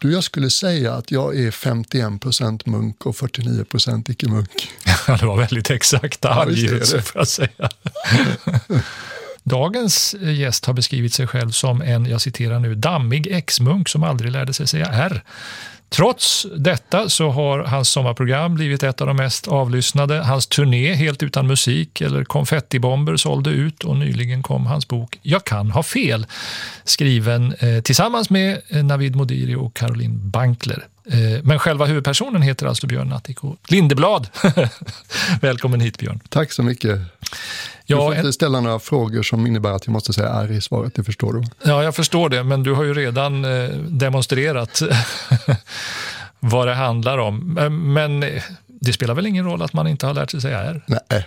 Du, jag skulle säga att jag är 51% munk och 49% icke-munk. det var väldigt exakta Ja, angivelser det. får jag säga. Dagens gäst har beskrivit sig själv som en, jag citerar nu, dammig ex-munk som aldrig lärde sig säga R. Trots detta så har hans sommarprogram blivit ett av de mest avlyssnade. Hans turné helt utan musik eller konfettibomber sålde ut och nyligen kom hans bok Jag kan ha fel skriven eh, tillsammans med eh, Navid Modiri och Caroline Bankler. Eh, men själva huvudpersonen heter alltså Björn Natthiko Lindeblad. Välkommen hit Björn. Tack så mycket. Du Ja, får en, inte ställa några frågor som innebär att jag måste säga R i svaret, det förstår du. ja, jag förstår det, men du har ju redan eh, demonstrerat vad det handlar om. Men, men eh, det spelar väl ingen roll att man inte har lärt sig säga R? Nej,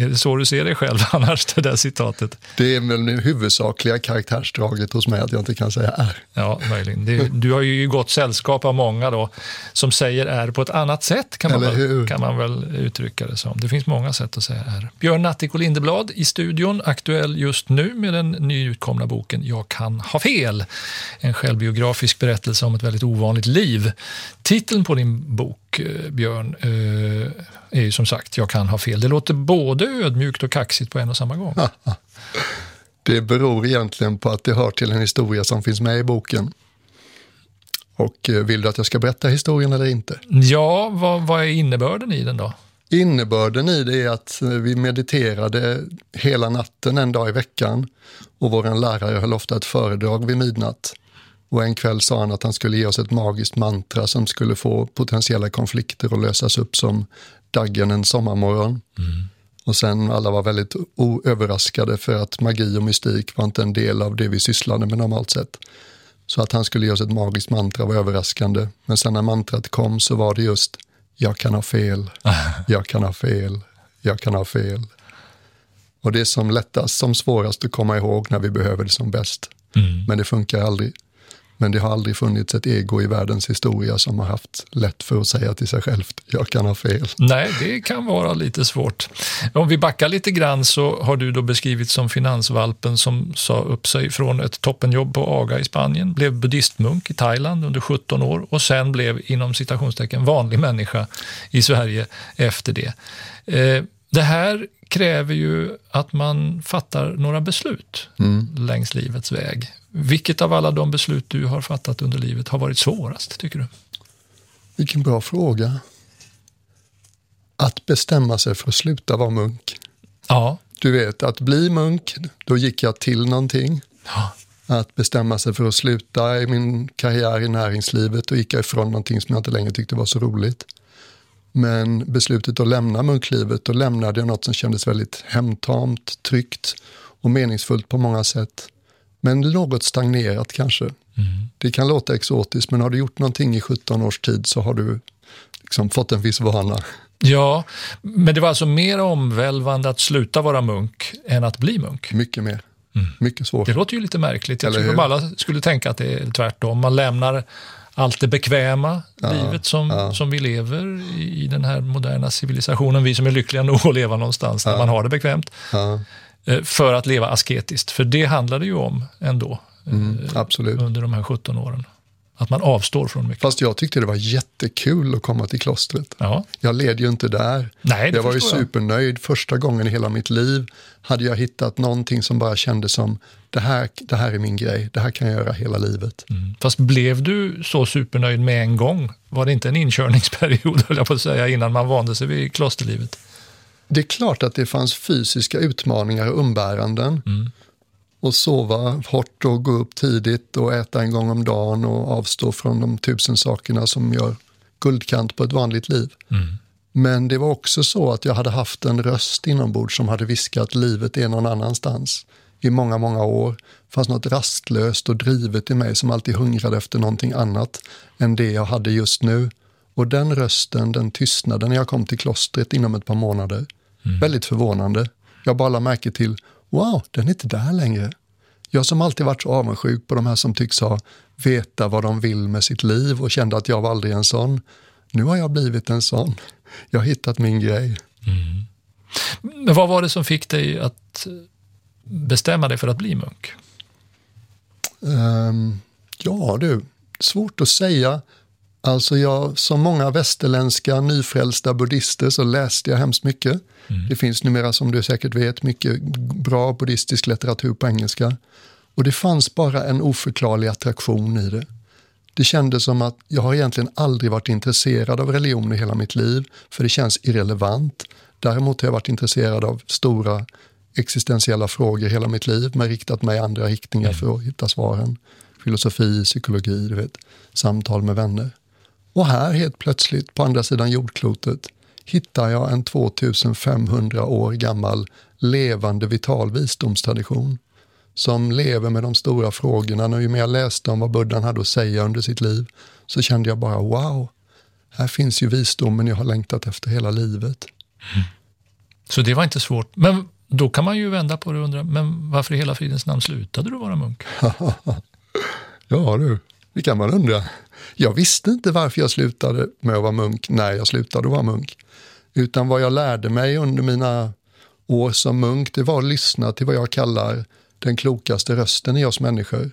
Är det så du ser dig själv annars, det där citatet? det är väl det huvudsakliga karaktärsdraget hos mig att jag inte kan säga R. Ja, möjligen. Det, du har ju gott sällskap av många då som säger R på ett annat sätt, kan man, väl, kan man väl uttrycka det som. Det finns många sätt att säga R. Björn Nattiko Lindeblad i studion, aktuell just nu med den nyutkomna boken Jag kan ha fel. En självbiografisk berättelse om ett väldigt ovanligt liv. Titeln på din bok, eh, Björn, eh, är ju som sagt Jag kan ha fel. Det låter både ödmjukt och kaxigt på en och samma gång. Det beror egentligen på att det hör till en historia som finns med i boken. Och eh, vill du att jag ska berätta historien eller inte? Ja, vad, vad är innebörden i den då? Innebörden i det är att vi mediterade hela natten en dag i veckan och vår lärare höll ofta ett föredrag vid midnatt. Och en kväll sa han att han skulle ge oss ett magiskt mantra som skulle få potentiella konflikter att lösas upp som daggen en sommarmorgon. Och sen alla var väldigt överraskade för att magi och mystik var inte en del av det vi sysslade med normalt sett. Så att han skulle ge oss ett magiskt mantra var överraskande. Men sen när mantrat kom så var det just jag kan ha fel, jag kan ha fel, jag kan ha fel. Och det är som lättast, som svårast att komma ihåg när vi behöver det som bäst. Men det funkar aldrig. Men det har aldrig funnits ett ego i världens historia som har haft lätt för att säga till sig självt, jag kan ha fel. Nej, det kan vara lite svårt. Om vi backar lite grann så har du då beskrivit som finansvalpen som sa upp sig från ett toppenjobb på Aga i Spanien, blev buddhistmunk i Thailand under 17 år och sen blev inom citationstecken vanlig människa i Sverige efter det. Eh, Det här kräver ju att man fattar några beslut längs livets väg. Vilket av alla de beslut du har fattat under livet har varit svårast, tycker du? Vilken bra fråga. Att bestämma sig för att sluta vara munk. Ja. Du vet, att bli munk, då gick jag till någonting. ja. Att bestämma sig för att sluta i min karriär i näringslivet, då gick jag ifrån någonting som jag inte längre tyckte var så roligt. Men beslutet att lämna munklivet, då lämnade jag något som kändes väldigt hemtamt, tryggt och meningsfullt på många sätt. Men något stagnerat kanske. Det kan låta exotiskt, men har du gjort någonting i 17 års tid så har du liksom fått en viss vana. Ja, men det var alltså mer omvälvande att sluta vara munk än att bli munk. Mycket mer. Mycket svårt. Det låter ju lite märkligt. Jag Eller tror att alla skulle tänka att det är tvärtom. Man lämnar allt det bekväma livet som, som vi lever i, i den här moderna civilisationen. Vi som är lyckliga nog att leva någonstans där man har det bekvämt. Eh, För att leva asketiskt. För det handlar det ju om ändå eh, mm, absolut. under de här 17 åren. Att man avstår från mycket. Fast jag tyckte det var jättekul att komma till klostret. Ja, Jag led ju inte där. Nej, jag var ju förstår jag. supernöjd. Första gången i hela mitt liv hade jag hittat någonting som bara kändes som det här, det här är min grej, det här kan jag göra hela livet. Mm. Fast blev du så supernöjd med en gång? Var det inte en inkörningsperiod, höll jag på att säga, innan man vande sig vid klosterlivet? Det är klart att det fanns fysiska utmaningar och umbäranden. Mm. Och sova hårt och gå upp tidigt och äta en gång om dagen och avstå från de tusen sakerna som gör guldkant på ett vanligt liv. Men det var också så att jag hade haft en röst inombords som hade viskat livet är någon annanstans i många, många år. Det fanns något rastlöst och drivet i mig som alltid hungrade efter någonting annat än det jag hade just nu. Och den rösten, den tystnade när jag kom till klostret inom ett par månader. Väldigt förvånande. Jag bara lade märke till, wow, den är inte där längre. Jag som alltid varit så avundsjuk på de här som tycks ha veta vad de vill med sitt liv och kände att jag var aldrig en sån. Nu har jag blivit en sån. Jag har hittat min grej. Men vad var det som fick dig att bestämma dig för att bli munk? Ehm, ja du, svårt att säga. Alltså jag, som många västerländska nyfrälsta buddhister så läste jag hemskt mycket. Mm. Det finns numera, som du säkert vet, mycket bra buddhistisk litteratur på engelska. Och det fanns bara en oförklarlig attraktion i det. Det kändes som att jag har egentligen aldrig varit intresserad av religion i hela mitt liv, för det känns irrelevant. Däremot har jag varit intresserad av stora existentiella frågor hela mitt liv, men riktat mig i andra riktningar för att hitta svaren. Filosofi, psykologi, du vet, samtal med vänner. Och här helt plötsligt, på andra sidan jordklotet, hittar jag en 2500 år gammal levande vital visdomstradition som lever med de stora frågorna. Och ju mer jag läste om vad Buddhan hade att säga under sitt liv så kände jag bara wow, här finns ju visdomen jag har längtat efter hela livet. Mm. Så det var inte svårt. Men då kan man ju vända på det och undra, men varför i hela fridens namn slutade du vara munk? ja du, det kan man undra. Jag visste inte varför jag slutade med att vara munk när jag slutade att vara munk. Utan vad jag lärde mig under mina år som munk, det var att lyssna till vad jag kallar den klokaste rösten i oss människor.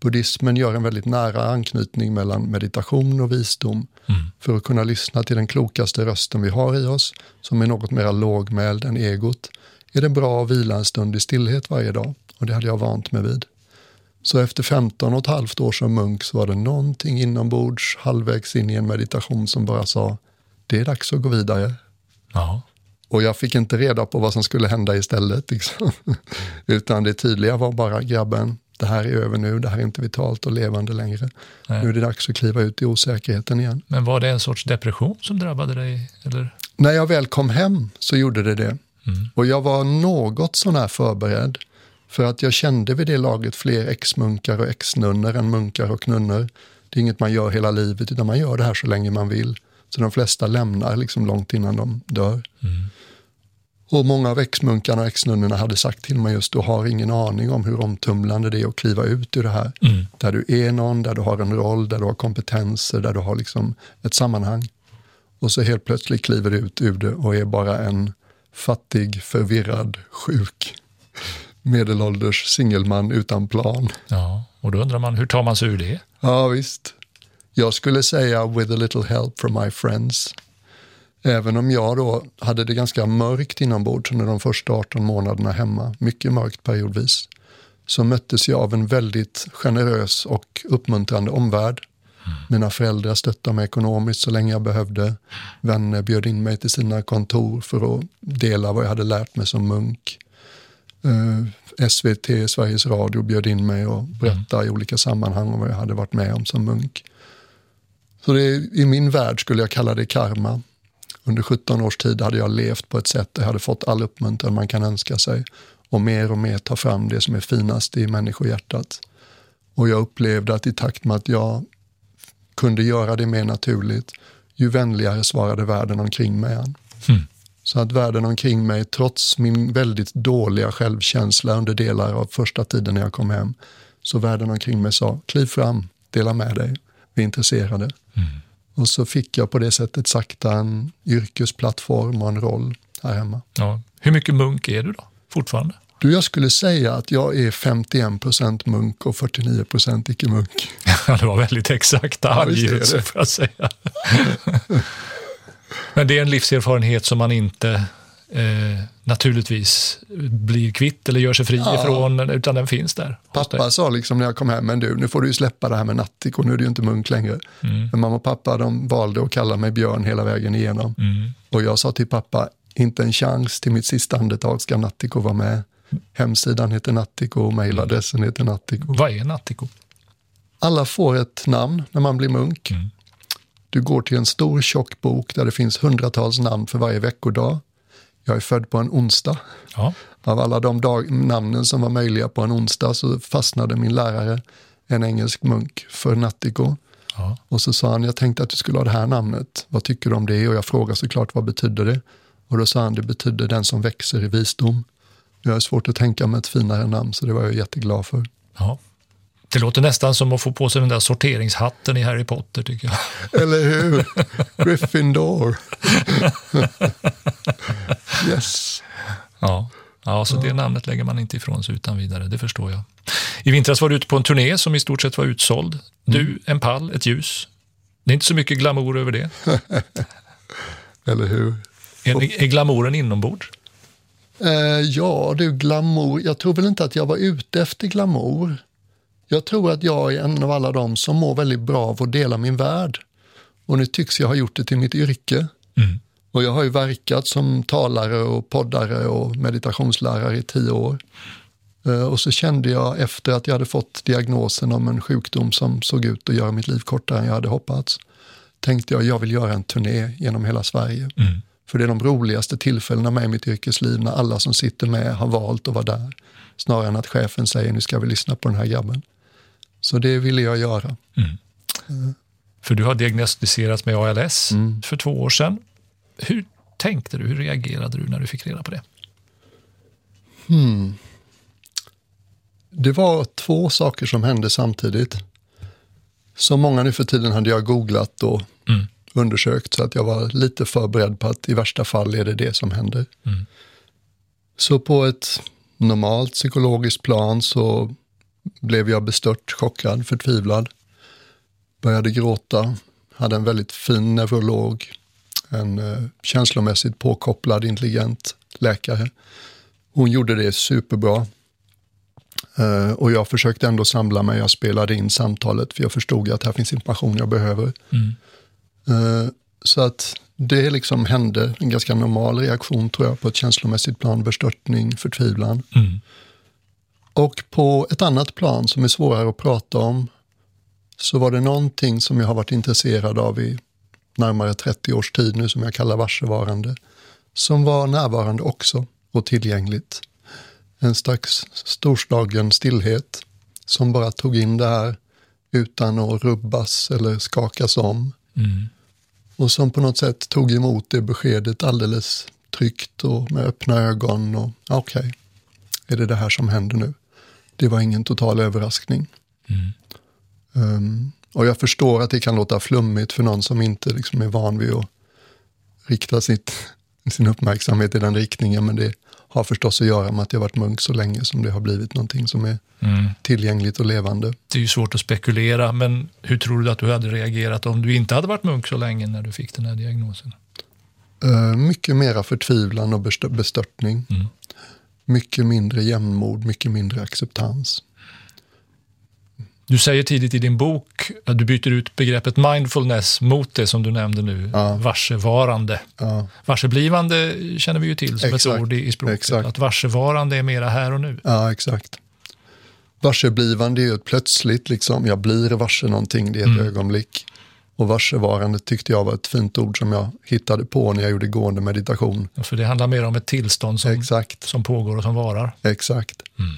Buddhismen gör en väldigt nära anknytning mellan meditation och visdom mm. för att kunna lyssna till den klokaste rösten vi har i oss, som är något mer lågmäld än egot, är det bra att vila en stund i stillhet varje dag och det hade jag vant mig vid. Så efter 15 och ett halvt år som munk så var det någonting inombords halvvägs in i en meditation som bara sa det är dags att gå vidare. Ja. Och jag fick inte reda på vad som skulle hända istället. Liksom. Utan det tydliga var bara grabben, det här är över nu, det här är inte vitalt och levande längre. Nej. Nu är det dags att kliva ut i osäkerheten igen. Men var det en sorts depression som drabbade dig? Eller? När jag väl kom hem så gjorde det det. Mm. Och jag var något sån här förberedd. För att jag kände vid det laget fler ex-munkar och ex-nunnor än munkar och nunnor. Det är inget man gör hela livet, utan man gör det här så länge man vill. Så de flesta lämnar liksom långt innan de dör. Mm. Och många av ex-munkarna och ex-nunnorna hade sagt till mig just, du har ingen aning om hur omtumlande det är att kliva ut ur det här. Mm. Där du är någon, där du har en roll, där du har kompetenser, där du har liksom ett sammanhang. Och så helt plötsligt kliver du ut ur det och är bara en fattig, förvirrad, sjuk medelålders singelman utan plan. Ja, och då undrar man, hur tar man sig ur det? Ja, visst. Jag skulle säga with a little help from my friends. Även om jag då hade det ganska mörkt inombords under de första 18 månaderna hemma, mycket mörkt periodvis, så möttes jag av en väldigt generös och uppmuntrande omvärld. Mina föräldrar stöttade mig ekonomiskt så länge jag behövde. Vänner bjöd in mig till sina kontor för att dela vad jag hade lärt mig som munk. Eh, SVT, Sveriges Radio, bjöd in mig och berätta i olika sammanhang om vad jag hade varit med om som munk. Så det, i min värld skulle jag kalla det karma. Under 17 års tid hade jag levt på ett sätt där jag hade fått all uppmuntran man kan önska sig och mer och mer ta fram det som är finast i människohjärtat. Och jag upplevde att i takt med att jag kunde göra det mer naturligt, ju vänligare svarade världen omkring mig. Mm. Så att världen omkring mig, trots min väldigt dåliga självkänsla under delar av första tiden när jag kom hem, så världen omkring mig sa, kliv fram, dela med dig, vi är intresserade. Mm. Och så fick jag på det sättet sakta en yrkesplattform och en roll här hemma. Ja. Hur mycket munk är du då, fortfarande? Du, jag skulle säga att jag är 51 procent munk och 49 procent icke-munk. det var väldigt exakta ja, angivelser får jag säga. Men det är en livserfarenhet som man inte eh, naturligtvis blir kvitt eller gör sig fri ja. ifrån, utan den finns där. Pappa sa liksom när jag kom hem, men du, nu får du ju släppa det här med nattiko, nu är du ju inte munk längre. Mm. Men mamma och pappa de valde att kalla mig Björn hela vägen igenom. Mm. Och jag sa till pappa, inte en chans till mitt sista andetag ska Nattiko vara med. Hemsidan heter Nattiko, mejladressen heter Nattiko. Vad är Nattiko? Alla får ett namn när man blir munk. Mm. Du går till en stor tjock bok där det finns hundratals namn för varje veckodag. Jag är född på en onsdag. Ja. Av alla de dag, namnen som var möjliga på en onsdag så fastnade min lärare, en engelsk munk, för Nattiko. Ja. Och så sa han, jag tänkte att du skulle ha det här namnet. Vad tycker du om det? Och jag frågade såklart, vad betyder det? Och då sa han, det betyder den som växer i visdom. Jag har svårt att tänka mig ett finare namn, så det var jag jätteglad för. Ja. Det låter nästan som att få på sig den där sorteringshatten i Harry Potter, tycker jag. Eller hur? Gryffindor. yes. Ja. Ja, så det namnet lägger man inte ifrån sig utan vidare, det förstår jag. I vintras var du ute på en turné som i stort sett var utsåld. Du, Mm. en pall, ett ljus. Det är inte så mycket glamour över det. Eller hur? Är, är glamouren inombords? Eh, ja, du, glamour. Jag tror väl inte att jag var ute efter glamour. Jag tror att jag är en av alla dem som mår väldigt bra av att dela min värld. Och nu tycks jag ha gjort det till mitt yrke. Mm. Och jag har ju verkat som talare och poddare och meditationslärare i tio år. Eh, Och så kände jag efter att jag hade fått diagnosen om en sjukdom som såg ut att göra mitt liv kortare än jag hade hoppats, tänkte jag jag vill göra en turné genom hela Sverige. Mm. För det är de roligaste tillfällena med i mitt yrkesliv när alla som sitter med har valt att vara där. Snarare än att chefen säger nu ska vi lyssna på den här grabben. Så det ville jag göra. För du har diagnostiserats med ALS Mm. för två år sedan. Hur tänkte du, hur reagerade du när du fick reda på det? Det var två saker som hände samtidigt. Som många nu för tiden hade jag googlat och Mm. undersökt så att jag var lite förberedd på att i värsta fall är det det som händer. Mm. Så på ett normalt psykologiskt plan så blev jag bestört, chockad, förtvivlad. Började gråta, hade en väldigt fin neurolog, en eh, känslomässigt påkopplad, intelligent läkare. Hon gjorde det superbra. Eh, och jag försökte ändå samla mig, jag spelade in samtalet för jag förstod att här finns information jag behöver. Mm. Eh, Så att det liksom hände, en ganska normal reaktion tror jag på ett känslomässigt plan, bestörtning, förtvivlan. Mm. Och på ett annat plan som är svårare att prata om så var det någonting som jag har varit intresserad av i närmare 30 års tid nu som jag kallar varsevarande, som var närvarande också och tillgängligt. En slags storslagen stillhet som bara tog in det här utan att rubbas eller skakas om. Mm. Och som på något sätt tog emot det beskedet alldeles tryggt och med öppna ögon. och Okej, är det det här som händer nu? Det var ingen total överraskning. Mm. Um, och jag förstår att det kan låta flummigt för någon som inte liksom är van vid att rikta sitt, sin uppmärksamhet i den riktningen. Men det har förstås att göra med att jag varit munk så länge som det har blivit någonting som är Mm. tillgängligt och levande. Det är ju svårt att spekulera, men hur tror du att du hade reagerat om du inte hade varit munk så länge när du fick den här diagnosen? Uh, mycket mera förtvivlan och bestö- bestörtning. Mm. Mycket mindre jämnmod, mycket mindre acceptans. Du säger tidigt i din bok att du byter ut begreppet mindfulness mot det som du nämnde nu, Ja. varsevarande. Ja, Varseblivande känner vi ju till som Exakt. ett ord i, språket. Exakt. Att varsevarande är mera här och nu. ja exakt. Varseblivande är ju plötsligt, liksom, jag blir varse någonting, det är ett Mm. ögonblick. Och varsevarande tyckte jag var ett fint ord som jag hittade på när jag gjorde gående meditation. För det handlar mer om ett tillstånd som, Exakt, som pågår och som varar. exakt. Mm.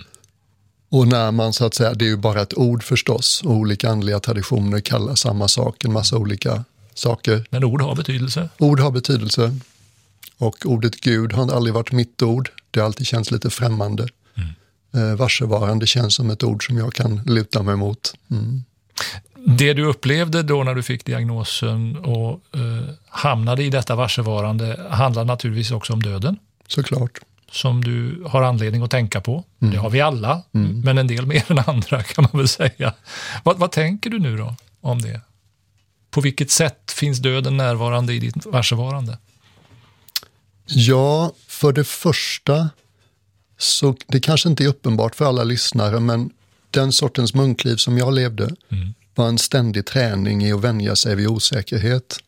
Och när man så att säga, det är ju bara ett ord förstås, och olika andliga traditioner kallar samma sak, en massa olika saker. Men ord har betydelse. Ord har betydelse. Och ordet Gud har aldrig varit mitt ord. Det har alltid känts lite främmande. Mm. Eh, varsevarande känns som ett ord som jag kan luta mig mot. Mm. Det du upplevde då när du fick diagnosen och eh, hamnade i detta varsevarande handlar naturligtvis också om döden. Såklart. som du har anledning att tänka på. Mm. Det har vi alla, men en del mer än andra kan man väl säga. Vad, vad tänker du nu då om det? På vilket sätt finns döden närvarande i ditt varsevarande? Ja, för det första, så det kanske inte är uppenbart för alla lyssnare, men den sortens munkliv som jag levde Mm. Var en ständig träning i att vänja sig vid osäkerhet.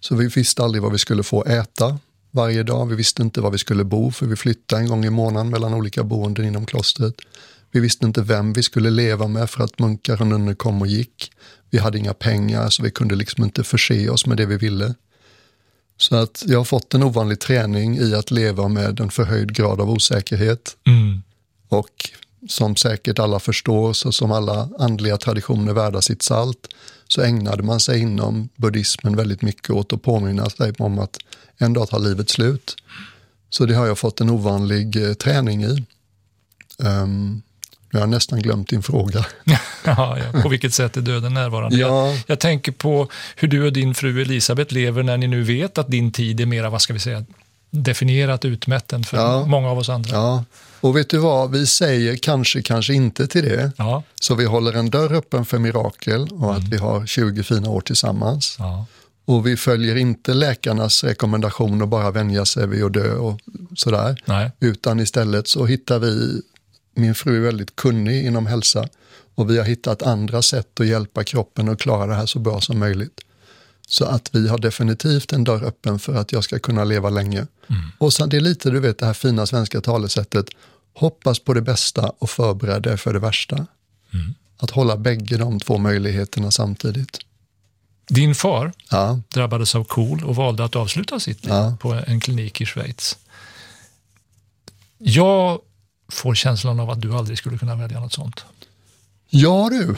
Så vi visste aldrig vad vi skulle få äta varje dag. Vi visste inte var vi skulle bo, för vi flyttade en gång i månaden mellan olika boenden inom klostret. Vi visste inte vem vi skulle leva med för att munkar och nunnor kom och gick. Vi hade inga pengar, så vi kunde liksom inte förse oss med det vi ville. Så att jag har fått en ovanlig träning i att leva med en förhöjd grad av osäkerhet. Mm. Och som säkert alla förstår, så som alla andliga traditioner värda sitt salt, så ägnade man sig inom buddhismen väldigt mycket åt att påminna sig om att en dag tar livet slut. Så det har jag fått en ovanlig eh, träning i. Um, jag har nästan glömt din fråga. Ja, ja. På vilket sätt är döden närvarande? Ja. Jag, jag tänker på hur du och din fru Elisabeth lever när ni nu vet att din tid är mera, vad ska vi säga, definierat utmätt än för Ja. många av oss andra. Ja, och vet du vad, vi säger kanske, kanske inte till det. Ja. Så vi håller en dörr öppen för mirakel och att vi har 20 fina år tillsammans. Ja. Och vi följer inte läkarnas rekommendation att bara vänja sig vid att dö och sådär. Nej. Utan istället så hittar vi, min fru är väldigt kunnig inom hälsa och vi har hittat andra sätt att hjälpa kroppen att klara det här så bra som möjligt. Så att vi har definitivt en dörr öppen för att jag ska kunna leva länge. Och sen, det är lite du vet det här fina svenska talesättet, hoppas på det bästa och förbered dig för det värsta. Att hålla bägge de två möjligheterna samtidigt. Din far Ja, drabbades av KOL och valde att avsluta sitt liv Ja. på en klinik i Schweiz. Jag får känslan av att du aldrig skulle kunna välja något sånt. Ja du.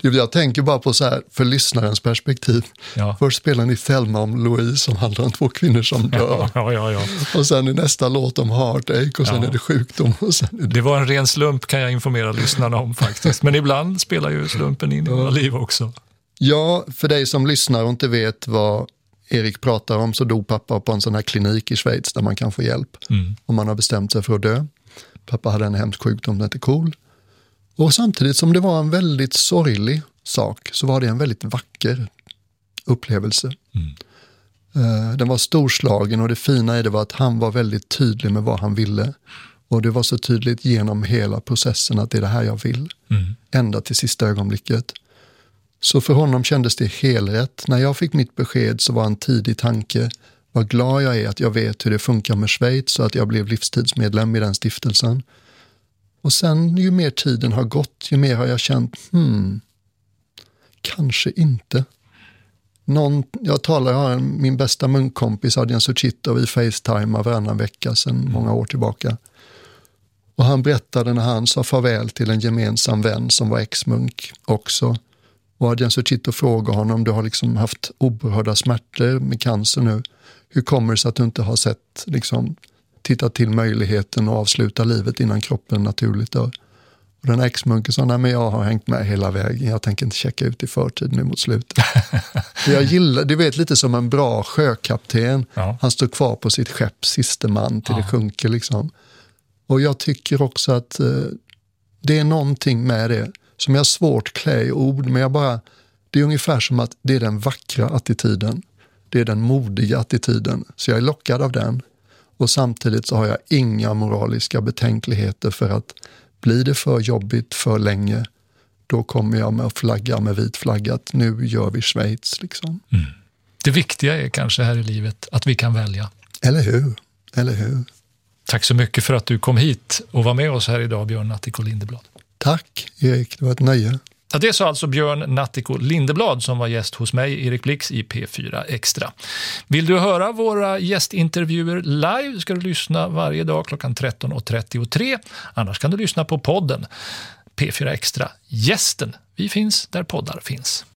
jag tänker bara på så här, för lyssnarens perspektiv. Ja. Först spelar ni Thelma om Louise som handlar om två kvinnor som dör. Ja, ja, ja. Och sen är nästa låt om heartache och sen är det sjukdom. Och sen det... Det var en ren slump kan jag informera lyssnarna om faktiskt. Men ibland spelar ju slumpen in i våra liv också. Ja, för dig som lyssnar och inte vet vad Erik pratar om så dog pappa på en sån här klinik i Schweiz där man kan få hjälp Mm. om man har bestämt sig för att dö. Pappa hade en hemsk sjukdom som hette KOL. Och samtidigt som det var en väldigt sorglig sak så var det en väldigt vacker upplevelse. Eh, Den var storslagen och det fina i det var att han var väldigt tydlig med vad han ville. Och det var så tydligt genom hela processen att det är det här jag vill. Mm. Ända till sista ögonblicket. Så för honom kändes det helrätt. När jag fick mitt besked så var en tidig tanke vad glad jag är att jag vet hur det funkar med Schweiz och att jag blev livstidsmedlem i den stiftelsen. Och sen ju mer tiden har gått, ju mer har jag känt, hmm, kanske inte. Någon, jag talar, jag har min bästa munkkompis Adrian Suchito, vi facetimar varannan vecka sedan många år tillbaka. Och han berättade när han sa farväl till en gemensam vän som var ex-munk också. Och Adrian Suchito frågade honom, du har liksom haft oerhörda smärtor med cancer nu. Hur kommer det sig att du inte har sett, liksom, tittat till möjligheten att avsluta livet innan kroppen naturligt dör? Och den här ex-munken sa, nej men jag har hängt med hela vägen, jag tänker inte checka ut i förtid nu mot slutet. Jag gillar, du vet lite som en bra sjökapten, Ja. han står kvar på sitt skepp, siste man till det sjunker liksom. Och jag tycker också att eh, det är någonting med det som jag har svårt klä i ord, men jag bara, det är ungefär som att det är den vackra attityden. Det är den modiga attityden. Så jag är lockad av den. Och samtidigt så har jag inga moraliska betänkligheter för att blir det för jobbigt för länge, då kommer jag med att flagga med vit flagga att nu gör vi Schweiz. Liksom. Det viktiga är kanske här i livet att vi kan välja. Eller hur? Eller hur? Tack så mycket för att du kom hit och var med oss här idag, Björn Nattiko Lindeblad. Tack Erik, det var ett nöje. Ja, det sa alltså Björn Nattiko Lindeblad som var gäst hos mig, Erik Blix, i P4 Extra. Vill du höra våra gästintervjuer live ska du lyssna varje dag klockan 13.33. Annars kan du lyssna på podden P4 Extra Gästen. Vi finns där poddar finns.